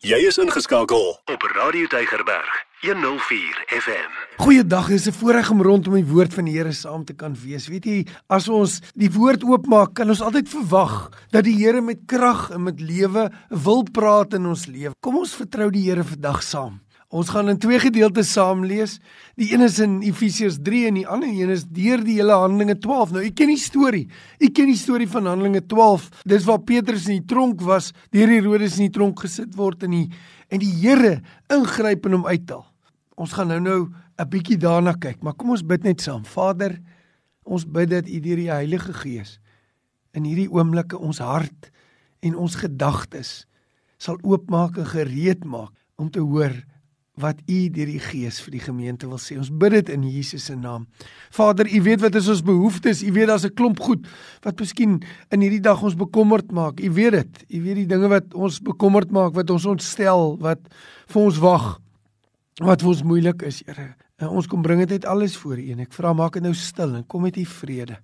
Jy is ingeskakel op Radio Deigerberg 104 FM. Goeiedag, dit is 'n voorreg om rondom die woord van die Here saam te kan wees. Weet jy, as ons die woord oopmaak, kan ons altyd verwag dat die Here met krag en met lewe wil praat in ons lewe. Kom ons vertrou die Here vandag saam. Ons gaan in twee gedeeltes saam lees. Die een is in Efesiërs 3 en die ander een is deur die hele Handelinge 12. Nou, u ken die storie. U ken die storie van Handelinge 12. Dis waar Petrus in die tronk was, deur Herodes in die tronk gesit word en die en die Here ingryp en hom uithaal. Ons gaan nou-nou 'n bietjie daarna kyk, maar kom ons bid net saam. Vader, ons bid dat U deur die Heilige Gees in hierdie oomblikke ons hart en ons gedagtes sal oopmaak en gereed maak om te hoor wat u deur die gees vir die gemeente wil sê. Ons bid dit in Jesus se naam. Vader, u weet wat is ons behoeftes. U weet daar's 'n klomp goed wat miskien in hierdie dag ons bekommerd maak. U weet dit. U weet die dinge wat ons bekommerd maak, wat ons ontstel, wat vir ons wag, wat vir ons moeilik is, Here. Ons kom bring dit alles voor U en ek vra maak dit nou stil en kom met U vrede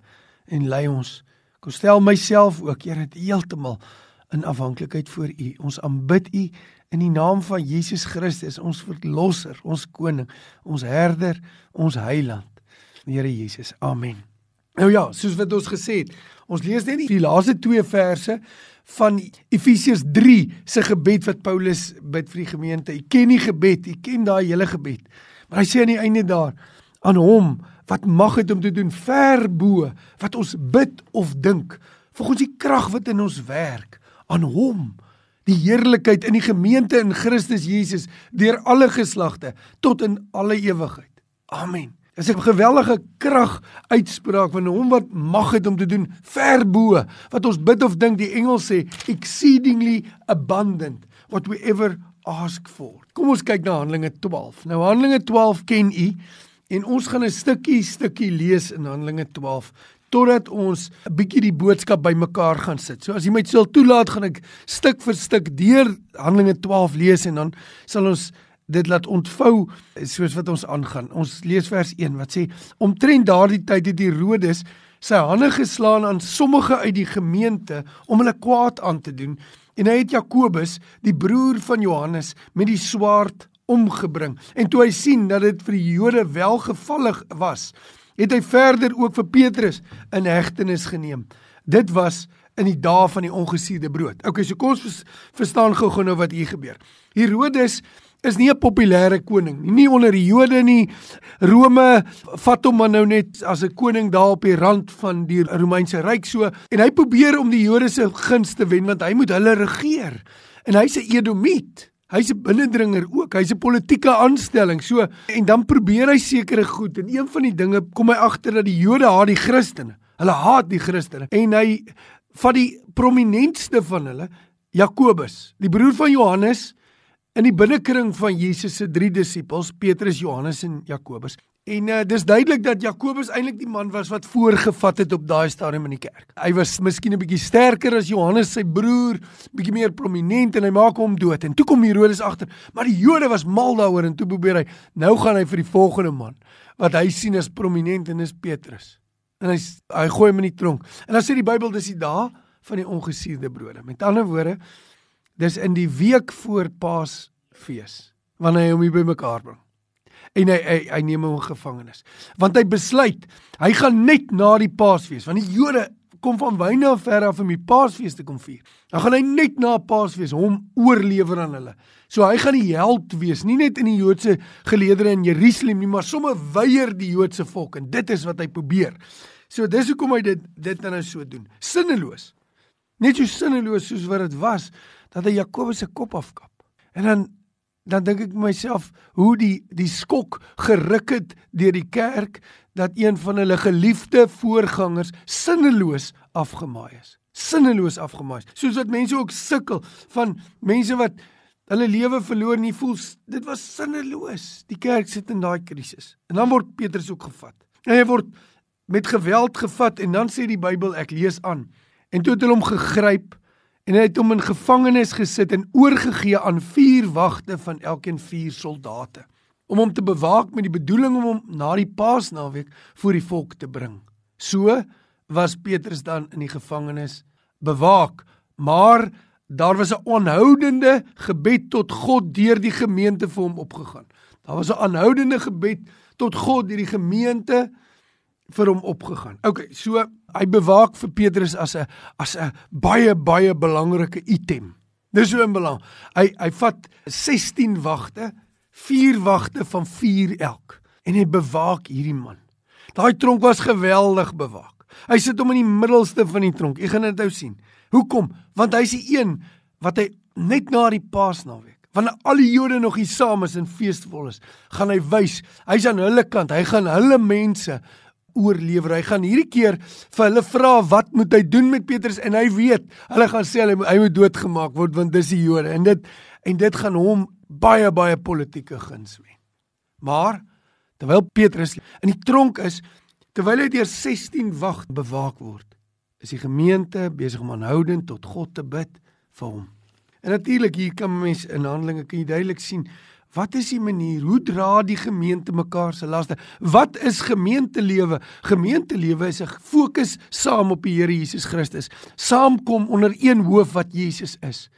en lei ons. Kom stel myself ook, Here, heeltemal in afhanklikheid voor U. Ons aanbid U in die naam van Jesus Christus, ons verlosser, ons koning, ons herder, ons heiland. Here Jesus. Amen. Nou ja, soos wat ons gesê het, ons lees net die laaste twee verse van Efesiërs 3 se gebed wat Paulus bid vir die gemeente. Jy ken die gebed, jy ken daai hele gebed. Maar hy sê aan die einde daar aan hom wat mag het om te doen ver bo wat ons bid of dink volgens die krag wat in ons werk aan hom die heerlikheid in die gemeente in Christus Jesus deur alle geslagte tot in alle ewigheid. Amen. Dis 'n geweldige krag uitspraak van hom wat mag het om te doen ver bo wat ons bid of dink die engel sê exceedingly abundant what we ever ask for. Kom ons kyk na Handelinge 12. Nou Handelinge 12 ken u en ons gaan 'n stukkie stukkie lees in Handelinge 12 totdat ons 'n bietjie die boodskap bymekaar gaan sit. So as jy my sal toelaat, gaan ek stuk vir stuk deur Handelinge 12 lees en dan sal ons dit laat ontvou soos wat ons aangaan. Ons lees vers 1 wat sê: Omtrent daardie tyd het Herodes sy hande geslaan aan sommige uit die gemeente om hulle kwaad aan te doen en hy het Jakobus, die broer van Johannes, met die swaard omgebring. En toe hy sien dat dit vir die Jode welgevallig was, het hy verder ook vir Petrus in hegtenis geneem. Dit was in die dae van die ongesuurde brood. Okay, so kom ons verstaan gou-gou nou wat hier gebeur. Herodes is nie 'n populêre koning nie, nie onder die Jode nie. Rome vat hom maar nou net as 'n koning daar op die rand van die Romeinse ryk so en hy probeer om die Jode se gunste wen want hy moet hulle regeer. En hy's 'n Edomiet. Hy's 'n binnendringer ook. Hy's 'n politieke aanstelling. So en dan probeer hy sekere goed en een van die dinge kom hy agter dat die Jode haat die Christene. Hulle haat die Christene. En hy van die prominentste van hulle, Jakobus, die broer van Johannes in die binnekring van Jesus se drie disippels, Petrus, Johannes en Jakobus. En uh, dis duidelik dat Jakobus eintlik die man was wat voorgevat het op daai stadium in die kerk. Hy was miskien 'n bietjie sterker as Johannes sy broer, bietjie meer prominent en hy maak hom dood. En toe kom Herodes agter, maar die Jode was mal daaroor en toe probeer hy, nou gaan hy vir die volgende man wat hy sien as prominent en is Petrus. En hy hy gooi hom in die tronk. En dan sê die Bybel dis die dae van die ongesuurde brode. Met ander woorde, dis in die week voor Paasfees wanneer hy hom hier bymekaar bring en hy hy, hy neem hom in gevangenis. Want hy besluit, hy gaan net na die Paasfees, want die Jode kom van wyne af ver af om die Paasfees te kom vier. Dan gaan hy net na Paasfees hom oorlewer aan hulle. So hy gaan die held wees, nie net in die Joodse geleedere in Jerusalem nie, maar sommer weier die Joodse volk en dit is wat hy probeer. So dis hoekom hy dit dit nou so doen. Sinneloos. Net so sinneloos soos wat dit was dat hy Jakobus se kop afkap. En dan dan dink ek myself hoe die die skok geruk het deur die kerk dat een van hulle geliefde voorgangers sinneloos afgemaai is. Sinneloos afgemaai. Soos wat mense ook sukkel van mense wat hulle lewe verloor en nie voel dit was sinneloos. Die kerk sit in daai krisis. En dan word Petrus ook gevat. En hy word met geweld gevat en dan sê die Bybel ek lees aan. En toe het hulle hom gegryp en hy het hom in gevangenis gesit en oorgegee aan vier wagte van elkeen vier soldate om hom te bewaak met die bedoeling om hom na die Paasnaweek voor die volk te bring. So was Petrus dan in die gevangenis bewaak, maar daar was 'n aanhoudende gebed tot God deur die gemeente vir hom opgegaan. Daar was 'n aanhoudende gebed tot God deur die gemeente vir hom opgegaan. OK, so hy bewaak vir Petrus as 'n as 'n baie baie belangrike item. Dis so 'n belang. Hy hy vat 16 wagte, 4 wagte van 4 elk en hy bewaak hierdie man. Daai tronk was geweldig bewaak. Hy sit hom in die middelste van die tronk. Jy gaan dit nou sien. Hoekom? Want hy's die een wat hy net na die Paasnaweek wanneer al die Jode nog hier saam is en feesvol is, gaan hy wys. Hy's aan hulle kant. Hy gaan hulle mense oorlewer. Hy gaan hierdie keer vir hulle vra wat moet hy doen met Petrus en hy weet, hulle gaan sê hy moet, hy moet doodgemaak word want dis die Jode en dit en dit gaan hom baie baie politieke guns wen. Maar terwyl Petrus in die tronk is, terwyl hy deur 16 wag bewaak word, is die gemeente besig om aanhoudend tot God te bid vir hom. En natuurlik hier kan mense in Handelinge kan jy duidelik sien Wat is die manier hoe dra die gemeente mekaar se laste? Wat is gemeentelewe? Gemeentelewe is 'n fokus saam op die Here Jesus Christus. Saamkom onder een hoof wat Jesus is.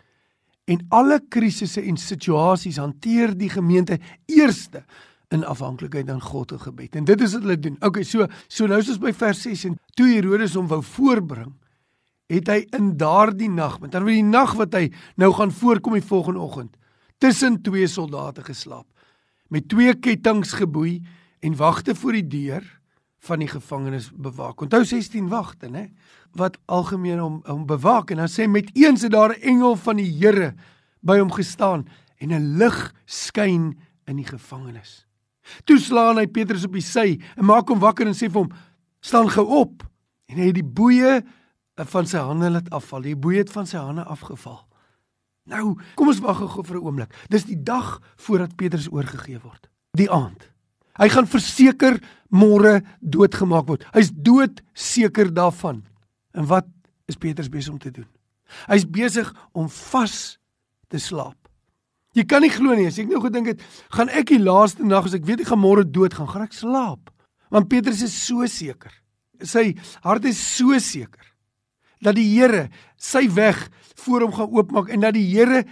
En alle krisisse en situasies hanteer die gemeente eerste in afhanklikheid aan God en gebed. En dit is wat hulle doen. Okay, so so nou is ons by vers 6 en toe Herodes hom wou voorbring, het hy in daardie nag, met ander woorde die nag wat hy nou gaan voorkom die volgende oggend, tussen twee soldate geslaap met twee kettinge geboei en wagte voor die deur van die gevangenes bewaak. Onthou 16 wagte, né? Wat algemeen om om bewaak en dan sê met eens het daar 'n engel van die Here by hom gestaan en 'n lig skyn in die gevangenis. Toe slaan hy Petrus op die sy en maak hom wakker en sê vir hom: "Staan gou op." En hy het die boeye van sy hande laat afval. Die boeye het van sy hande afgeval. Nou, kom ons wag gou vir 'n oomblik. Dis die dag voordat Petrus oorgegee word. Die aand. Hy gaan verseker môre doodgemaak word. Hy's dood seker daarvan. En wat is Petrus besig om te doen? Hy's besig om vas te slaap. Jy kan nie glo nie, as ek nou gedink het, gaan ek die laaste nag as ek weet ek gaan môre dood gaan, gaan ek slaap. Want Petrus is so seker. Sy hart is so seker dat die Here sy weg voor hom gaan oopmaak en dat die Here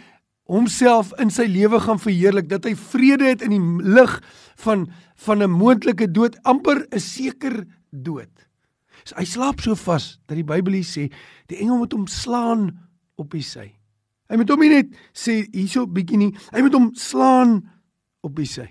homself in sy lewe gaan verheerlik dat hy vrede het in die lig van van 'n moontlike dood amper 'n seker dood. So hy slaap so vas dat die Bybel hier sê die engel moet hom slaan op die sy. Hy moet hom nie net sê hierso bietjie nie, hy moet hom slaan op die sy.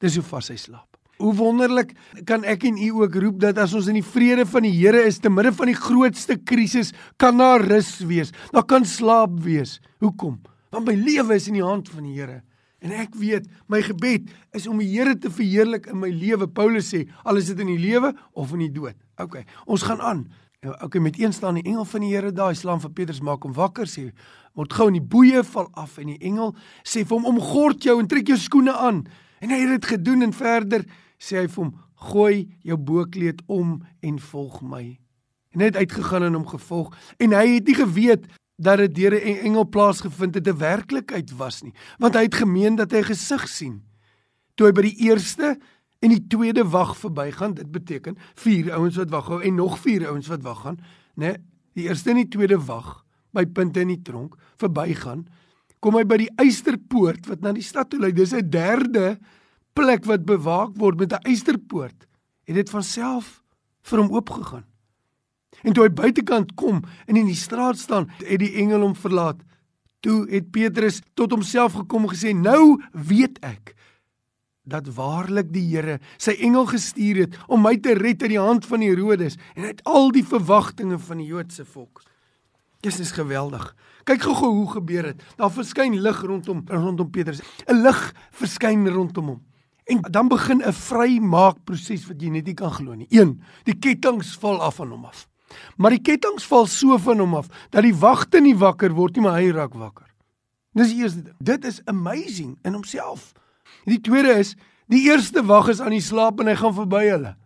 Dis hoe vas hy slaap. Hoe wonderlik kan ek en u ook roep dat as ons in die vrede van die Here is te midde van die grootste krisis, kan daar rus wees. Daar kan slaap wees. Hoekom? Want my lewe is in die hand van die Here. En ek weet, my gebed is om die Here te verheerlik in my lewe. Paulus sê, al is dit in die lewe of in die dood. OK, ons gaan aan. Nou, OK, met een staan die engel van die Here daar, hy slaan vir Petrus maak hom wakker sê, word gou in die boeye val af en die engel sê vir hom omgord jou en trek jou skoene aan. En hy het dit gedoen en verder sê hy vir hom: "Gooi jou bokkleed om en volg my." En hy het uitgegaan en hom gevolg en hy het nie geweet dat dit deur 'n engel plaasgevind het 'n werklikheid was nie, want hy het gemeen dat hy gesig sien. Toe hy by die eerste en die tweede wag verbygaan, dit beteken vier ouens wat wag hou en nog vier ouens wat wag gaan, né? Die eerste en die tweede wag by punte in die tronk verbygaan, kom hy by die eysterpoort wat na die stad toe lei. Dis 'n derde plek wat bewaak word met 'n eysterpoort, het dit van self vir hom oopgegaan. En toe hy buitekant kom en in die straat staan, het die engel hom verlaat. Toe het Petrus tot homself gekom en gesê: "Nou weet ek dat waarlik die Here sy engel gestuur het om my te red uit die hand van Herodes en uit al die verwagtinge van die Joodse volk." Dis is geweldig. Kyk gou-gou hoe gebeur dit. Daar verskyn lig rondom rondom Petrus. 'n Lig verskyn rondom hom. En dan begin 'n vrymaakproses wat jy net nie kan glo nie. 1. Die kettinge val af van hom af. Maar die kettinge val so van hom af dat die wagte nie wakker word nie, maar hy raak wakker. Dis die eerste ding. Dit is amazing in homself. Die tweede is die eerste wag is aan die slaap en hy gaan verby hulle.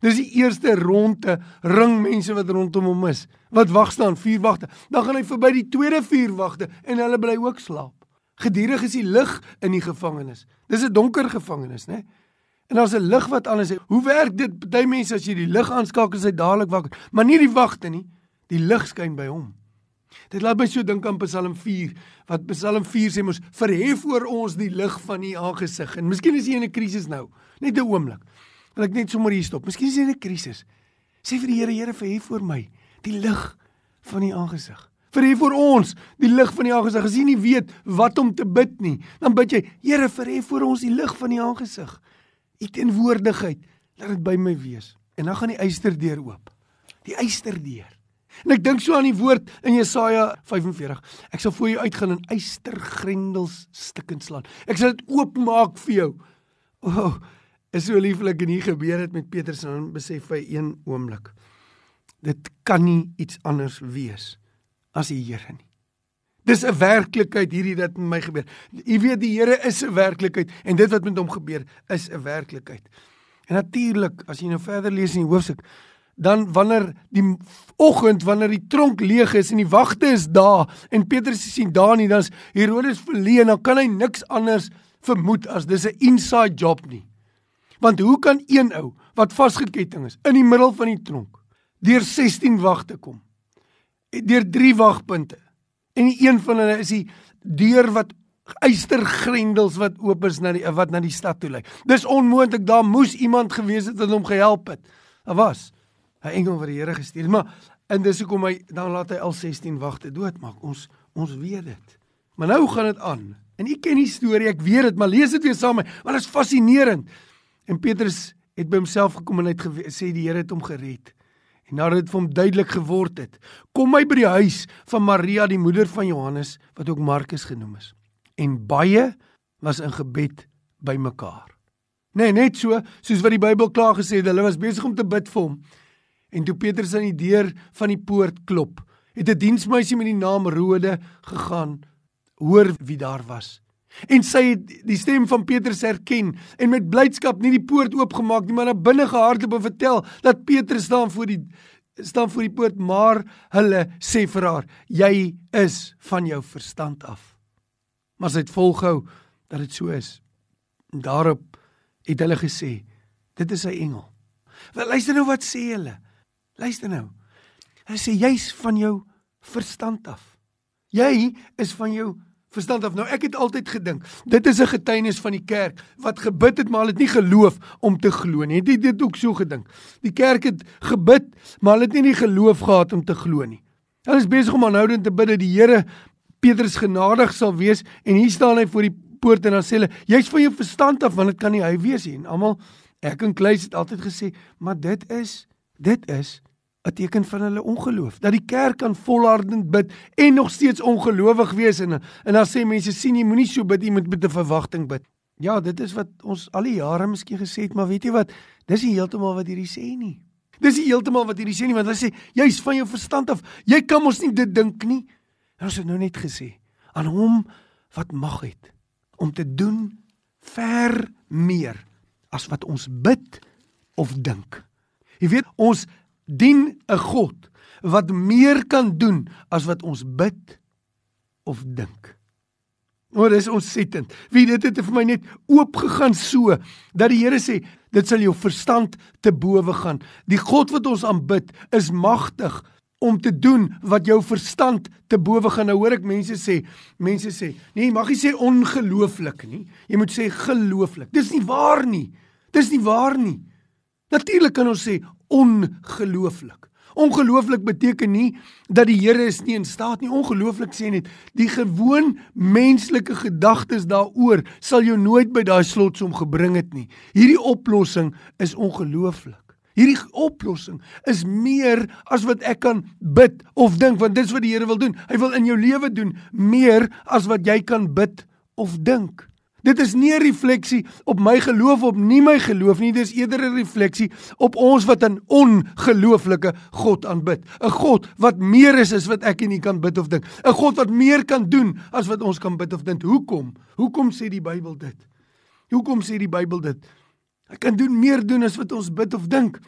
Dis die eerste ronde ring mense wat rondom hom is. Wat wag staan, vier wagte. Dan gaan hy verby die tweede vier wagte en hulle bly ook slaap. Gedurig is die lig in die gevangenis. Dis 'n donker gevangenis, né? En daar's 'n lig wat aan is. Hoe werk dit? Party mense as jy die lig aanskakel, is hy dadelik wakker, maar nie die wagte nie. Die lig skyn by hom. Dit laat my so dink aan Psalm 4, wat Psalm 4 sê mos verhef oor ons die lig van u aangesig. En miskien is jy in 'n krisis nou, net 'n oomblik. Wil ek net sommer hier stop. Miskien is jy in 'n krisis. Sê vir die Here, Here, verhef oor my die lig van u aangesig. Verhef oor ons die lig van die aangesig. As jy nie weet wat om te bid nie, dan bid jy, Here, verhef oor ons die lig van die aangesig. U teenwoordigheid, laat dit by my wees. En dan gaan die eysterdeur oop. Die eysterdeur. En ek dink so aan die woord in Jesaja 45. Ek sal voor jou uitgaan en eystergrendels stikkend slaan. Ek sal dit oopmaak vir jou. O, oh, is so lieflik en hier gebeur dit met Petrus en besef hy een oomblik. Dit kan nie iets anders wees as die Here nie. Dis 'n werklikheid hierdie wat met my gebeur. Jy weet die Here is 'n werklikheid en dit wat met hom gebeur is 'n werklikheid. En natuurlik, as jy nou verder lees in die hoofstuk, dan wanneer die oggend wanneer die tronk leeg is en die wagte is daar en Petrus sien daar nie dan's Herodes verleë en dan kan hy niks anders vermoed as dis 'n inside job nie. Want hoe kan een ou wat vasgeketting is in die middel van die tronk deur 16 wagte kom? Deur 3 wagpunte. En een van hulle is die deur wat eystergrendels wat oop is na die wat na die stad toe lei. Dis onmoontlik daar moes iemand gewees het wat hom gehelp het. Daar was 'n engel wat die Here gestuur het. Maar en dis hoekom hy dan laat hy al 16 wagte doodmaak. Ons ons weet dit. Maar nou gaan dit aan. En u ken die storie, ek weet dit, maar lees dit weer saam met my, want dit is fascinerend. En Petrus het by homself gekom en hy het sê die Here het hom gered. En nadat dit vir hom duidelik geword het, kom hy by die huis van Maria, die moeder van Johannes, wat ook Markus genoem is. En baie was in gebed bymekaar. Nee, net so, soos wat die Bybel klaar gesê het, hulle was besig om te bid vir hom. En toe Petrus aan die deur van die poort klop, het 'n diensmeisie met die naam Rode gegaan, hoor wie daar was. En sy het die stem van Petrus herken en met blydskap nie die poort oopgemaak nie, maar na binne gehardloop en vertel dat Petrus staan voor die staan voor die poort, maar hulle sê vir haar: "Jy is van jou verstand af." Maar sy het volgehou dat dit so is. En daarop het hulle gesê: "Dit is 'n engel." Wel luister nou wat sê hulle. Luister nou. Hy sê jy's van jou verstand af. Jy is van jou verstand af. Nou ek het altyd gedink, dit is 'n getuienis van die kerk wat gebid het maar hulle het nie geloof om te glo nie. Het jy dit ook so gedink? Die kerk het gebid, maar hulle het nie die geloof gehad om te glo nie. Hulle is besig om aanhoudend te bid dat die Here Petrus genadig sal wees en hier staan hy voor die poort en dan sê hulle jy's van jou verstand af want dit kan nie hy wees nie. En almal ek en Kleis het altyd gesê, maar dit is dit is 'n teken van hulle ongeloof. Dat die kerk kan volhardend bid en nog steeds ongelowig wees en en dan sê mense sien jy moenie so bid jy moet met 'n verwagting bid. Ja, dit is wat ons al die jare miskien gesê het, maar weet jy wat? Dis nie heeltemal wat hierdie sê nie. Dis nie heeltemal wat hierdie sê nie want hulle sê jy's van jou verstand af. Jy kan mos nie dit dink nie. En ons het nou net gesê aan hom wat mag het om te doen ver meer as wat ons bid of dink. Jy weet ons dien 'n God wat meer kan doen as wat ons bid of dink. O, dis ontsettend. Wie dit het vir my net oop gegaan so dat die Here sê, dit sal jou verstand te bowe gaan. Die God wat ons aanbid is magtig om te doen wat jou verstand te bowe gaan. Nou hoor ek mense sê, mense sê, nee, mag jy sê ongelooflik nie. Jy moet sê gelooflik. Dis nie waar nie. Dis nie waar nie. Natuurlik kan ons sê ongelooflik. Ongelooflik beteken nie dat die Here is nie in staat nie. Ongelooflik sê net die gewoon menslike gedagtes daaroor sal jou nooit by daai slotsom gebring het nie. Hierdie oplossing is ongelooflik. Hierdie oplossing is meer as wat ek kan bid of dink want dis wat die Here wil doen. Hy wil in jou lewe doen meer as wat jy kan bid of dink. Dit is nie 'n refleksie op my geloof op nie my geloof nie, dis eerder 'n refleksie op ons wat 'n ongelooflike God aanbid. 'n God wat meer is as wat ek en u kan bid of dink. 'n God wat meer kan doen as wat ons kan bid of dink. Hoekom? Hoekom sê die Bybel dit? Hoekom sê die Bybel dit? Hy kan doen meer doen as wat ons bid of dink.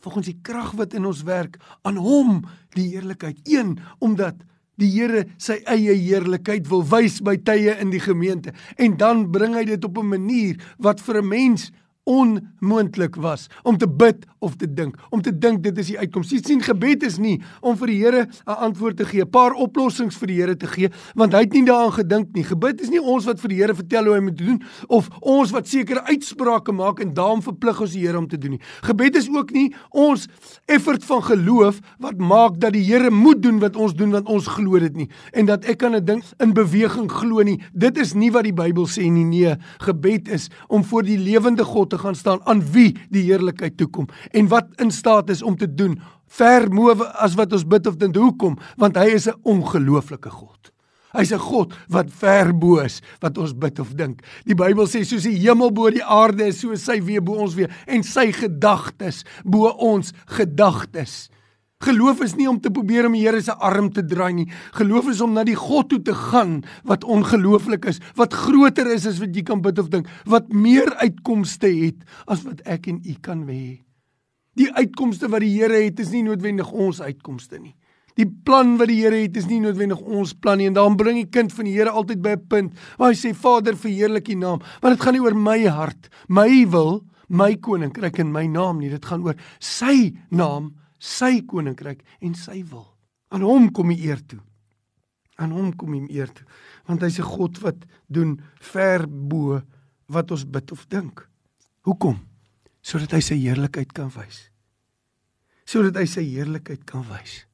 Volgens die krag wat in ons werk, aan hom die heerlikheid. 1 omdat die Here sy eie heerlikheid wil wys by tye in die gemeente. En dan bring hy dit op 'n manier wat vir 'n mens onmoontlik was om te bid of te dink, om te dink dit is die uitkoms. Jy sien gebed is nie om vir die Here 'n antwoord te gee, 'n paar oplossings vir die Here te gee, want hy het nie daaraan gedink nie. Gebed is nie ons wat vir die Here vertel hoe hy moet doen of ons wat sekere uitsprake maak en daarom verplig ons die Here om te doen nie. Gebed is ook nie ons effort van geloof wat maak dat die Here moet doen wat ons doen want ons glo dit nie en dat ek kan 'n ding in beweging glo nie. Dit is nie wat die Bybel sê nie. Nee, gebed is om voor die lewende God te gaan staan aan wie die heerlikheid toekom en wat in staat is om te doen ver moe as wat ons bid of dink hoekom? Want hy is 'n ongelooflike God. Hy's 'n God wat ver bo is wat ons bid of dink. Die Bybel sê soos die hemel bo die aarde is so sy weer bo ons weer. En sy gedagtes bo ons gedagtes Geloof is nie om te probeer om die Here se arm te draai nie. Geloof is om na die God toe te gaan wat ongelooflik is, wat groter is as wat jy kan bid of dink, wat meer uitkomste het as wat ek en u kan hê. Die uitkomste wat die Here het is nie noodwendig ons uitkomste nie. Die plan wat die Here het is nie noodwendig ons plan nie en daarom bring die kind van die Here altyd by 'n punt waar hy sê Vader verheerlik U naam, want dit gaan nie oor my hart, my wil, my koninkryk en my naam nie, dit gaan oor sy naam sy koninkryk en sy wil. Aan hom kom die eer toe. Aan hom kom die eer toe, want hy's 'n God wat doen ver bo wat ons bid of dink. Hoekom? Sodat hy sy heerlikheid kan wys. Sodat hy sy heerlikheid kan wys.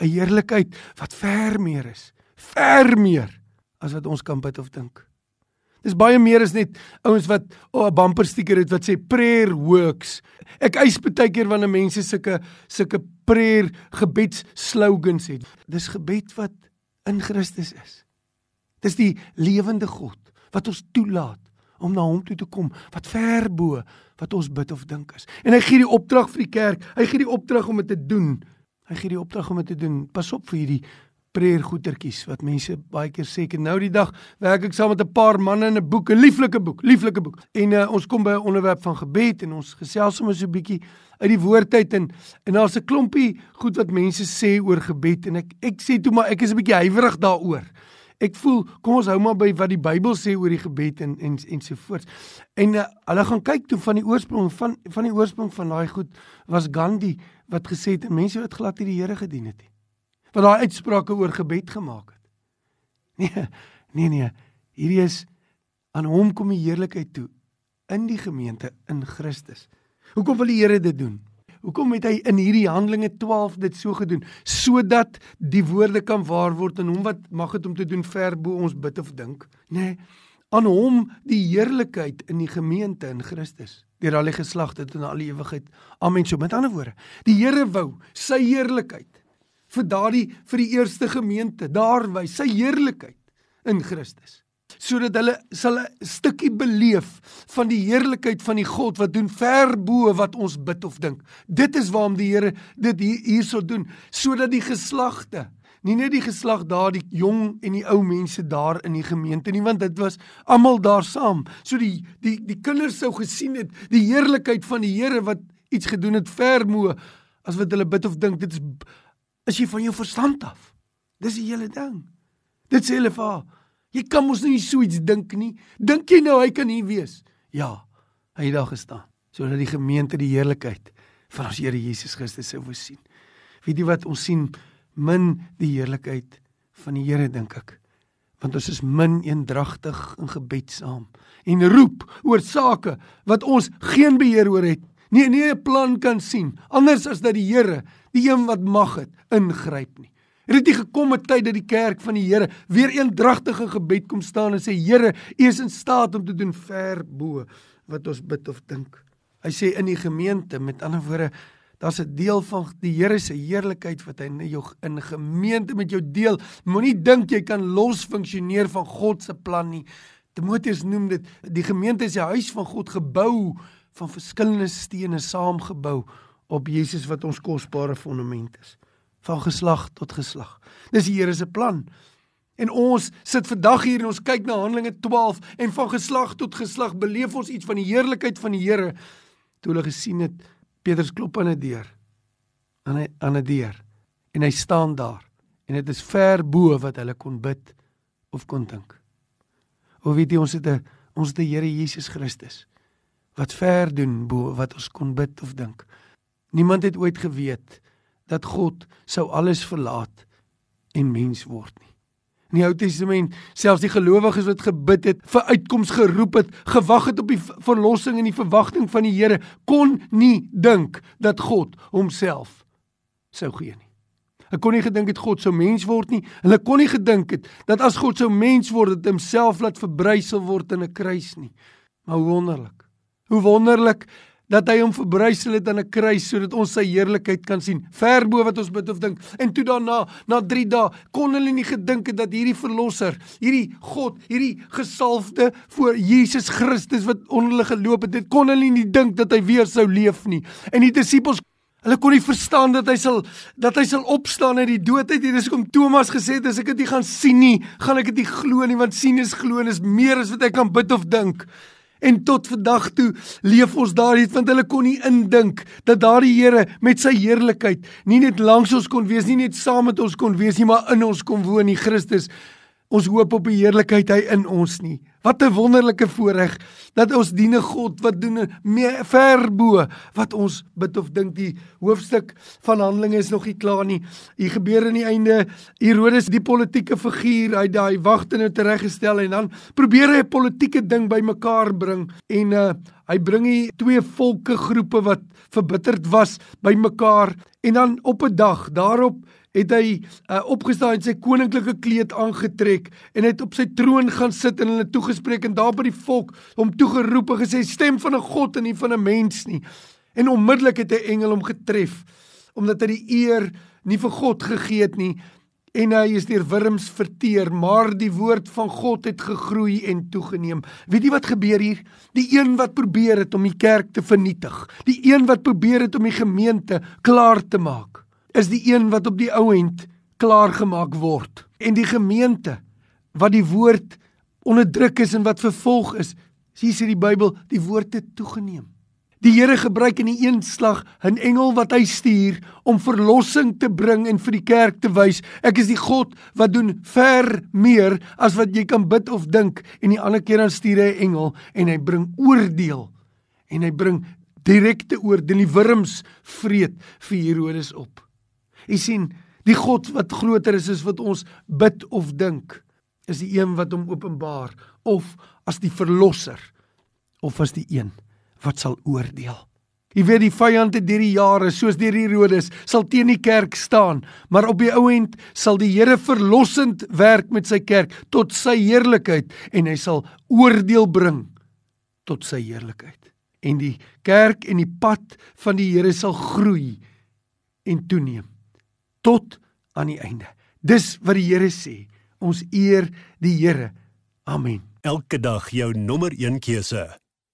'n Heerlikheid wat ver meer is, ver meer as wat ons kan bid of dink. Dis baie meer as net ouens wat 'n oh, bumper sticker het wat sê prayer works. Ek eis baie keer wanneer mense sulke sulke prayer gebeds slogans het. Dis gebed wat in Christus is. Dis die lewende God wat ons toelaat om na hom toe te kom wat ver bo wat ons bid of dink is. En hy gee die opdrag vir die kerk. Hy gee die opdrag om dit te doen. Hy gee die opdrag om dit te doen. Pas op vir hierdie prayer goetertjies wat mense baie keer sê ek nou die dag werk ek saam met 'n paar manne in 'n boek, 'n lieflike boek, lieflike boek. En uh, ons kom by 'n onderwerp van gebed en ons gesels sommer so 'n bietjie uit die woordheid en en daar's 'n klompie goed wat mense sê oor gebed en ek ek sê toe maar ek is 'n bietjie huiwerig daaroor. Ek voel kom ons hou maar by wat die Bybel sê oor die gebed en en en so voort. En uh, hulle gaan kyk toe van die oorsprong van van die oorsprong van daai goed was Gandhi wat gesê het mense wat glad nie die Here gedien het nie wat daai uitsprake oor gebed gemaak het. Nee, nee nee, hierdie is aan hom kom die heerlikheid toe in die gemeente in Christus. Hoekom wil die Here dit doen? Hoekom het hy in hierdie Handelinge 12 dit so gedoen sodat die woorde kan waar word en hom wat mag dit om te doen ver bo ons bid of dink? Nee, aan hom die heerlikheid in die gemeente in Christus deur al die geslagte tot in al die ewigheid. Amen. So met ander woorde, die Here wou sy heerlikheid vir daardie vir die eerste gemeente daar wys sy heerlikheid in Christus sodat hulle sal 'n stukkie beleef van die heerlikheid van die God wat doen ver bo wat ons bid of dink. Dit is waarom die Here dit hier, hierso doen sodat die geslagte nie net die geslag daar die jong en die ou mense daar in die gemeente nie want dit was almal daar saam. So die die die kinders sou gesien het die heerlikheid van die Here wat iets gedoen het ver bo as wat hulle bid of dink. Dit is is jy van jou verstand af. Dis die hele ding. Dit sê hulle vir haar, jy kan mos nie so iets dink nie. Dink jy nou hy kan hier wees? Ja, hy het daar gestaan sodat die gemeente die heerlikheid van ons Here Jesus Christus sou sien. Weet jy wat ons sien min die heerlikheid van die Here dink ek. Want ons is min eendragtig in gebed saam en roep oor sake wat ons geen beheer oor het nie nie 'n plan kan sien anders as dat die Here, die een wat mag het, ingryp nie. Het dit nie gekom 'n tyd dat die kerk van die Here weer eendragtige gebed kom staan en sê Here, U is in staat om te doen ver bo wat ons bid of dink. Hy sê in die gemeente, met ander woorde, daar's 'n deel van die Here se heerlikheid wat hy in jou in gemeente met jou deel. Moenie dink jy kan los funksioneer van God se plan nie. Timoteus noem dit die gemeente is die huis van God gebou van verskillende stene saamgebou op Jesus wat ons kosbare fondament is van geslag tot geslag. Dis die Here se plan. En ons sit vandag hier en ons kyk na Handelinge 12 en van geslag tot geslag beleef ons iets van die heerlikheid van die Here. Toe hulle gesien het Petrus klop aan 'n deur. aan 'n aan 'n deur en hy staan daar en dit is ver bo wat hulle kon bid of kon dink. O weet jy ons het 'n ons het die Here Jesus Christus wat ver doen bo wat ons kon bid of dink. Niemand het ooit geweet dat God sou alles verlaat en mens word nie. In die Ou Testament, selfs die gelowiges wat gebid het, vir uitkoms geroep het, gewag het op die verlossing en die verwagting van die Here, kon nie dink dat God homself sou gee nie. Hulle kon nie gedink het God sou mens word nie. Hulle kon nie gedink het dat as God sou mens word, dit homself laat verbrysel word in 'n kruis nie. Maar wonderlik. Hoe wonderlik dat hy hom verbrysel het aan 'n kruis sodat ons sy heerlikheid kan sien ver bo wat ons bid of dink en toe daarna na 3 dae kon hulle nie gedink het dat hierdie verlosser hierdie God hierdie gesalfde voor Jesus Christus wat onder hulle geloop het dit kon hulle nie dink dat hy weer sou leef nie en die disippels Hulle kon nie verstaan dat hy sal dat hy sal opstaan uit die dood uit. Dit is hoekom Thomas gesê het as ek dit nie gaan sien nie, gaan ek dit nie glo nie want sien is glo en is meer as wat ek kan bid of dink. En tot vandag toe leef ons daarin want hulle kon nie indink dat daardie Here met sy heerlikheid nie net langs ons kon wees nie, net saam met ons kon wees nie, maar in ons kon woon, die Christus. Ons hoop op die heerlikheid hy in ons nie. Wat 'n wonderlike voorreg dat ons dien 'n God wat doen meer ver bo wat ons bid of dink die hoofstuk van Handelinge is nog nie klaar nie. Hier gebeur aan die einde Herodes die politieke figuur, hy daai wagte nou tereggestel en dan probeer hy 'n politieke ding bymekaar bring en uh, hy bring die twee volke groepe wat verbitterd was bymekaar en dan op 'n dag daarop het hy uh, opgestaan en sy koninklike kleed aangetrek en het op sy troon gaan sit en hulle toegespreek en daar by die volk hom toegeroep en gesê stem van 'n God en nie van 'n mens nie. En onmiddellik het 'n engel hom getref omdat hy die eer nie vir God gegee het nie en hy is deur wurms verteer, maar die woord van God het gegroei en toegeneem. Weet jy wat gebeur hier? Die een wat probeer het om die kerk te vernietig, die een wat probeer het om die gemeente klaar te maak is die een wat op die ou end klaar gemaak word. En die gemeente wat die woord onderdruk is en wat vervolg is sien sê die Bybel die woord het toegeneem. Die Here gebruik in die een slag 'n engel wat hy stuur om verlossing te bring en vir die kerk te wys. Ek is die God wat doen ver meer as wat jy kan bid of dink. En die ander keer dan stuur hy 'n engel en hy bring oordeel en hy bring direkte oordeel. Die wurms vreet vir Herodes op Jy sien, die God wat groter is as wat ons bid of dink, is die een wat hom openbaar of as die verlosser of as die een wat sal oordeel. Jy weet die vyand het deur die jare soos deur Herodes sal teen die kerk staan, maar op die ou end sal die Here verlossend werk met sy kerk tot sy heerlikheid en hy sal oordeel bring tot sy heerlikheid. En die kerk en die pad van die Here sal groei en toeneem tot aan die einde. Dis wat die Here sê. Ons eer die Here. Amen. Elke dag jou nommer 1 keuse.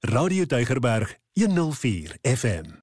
Radio Deugerberg 104 FM.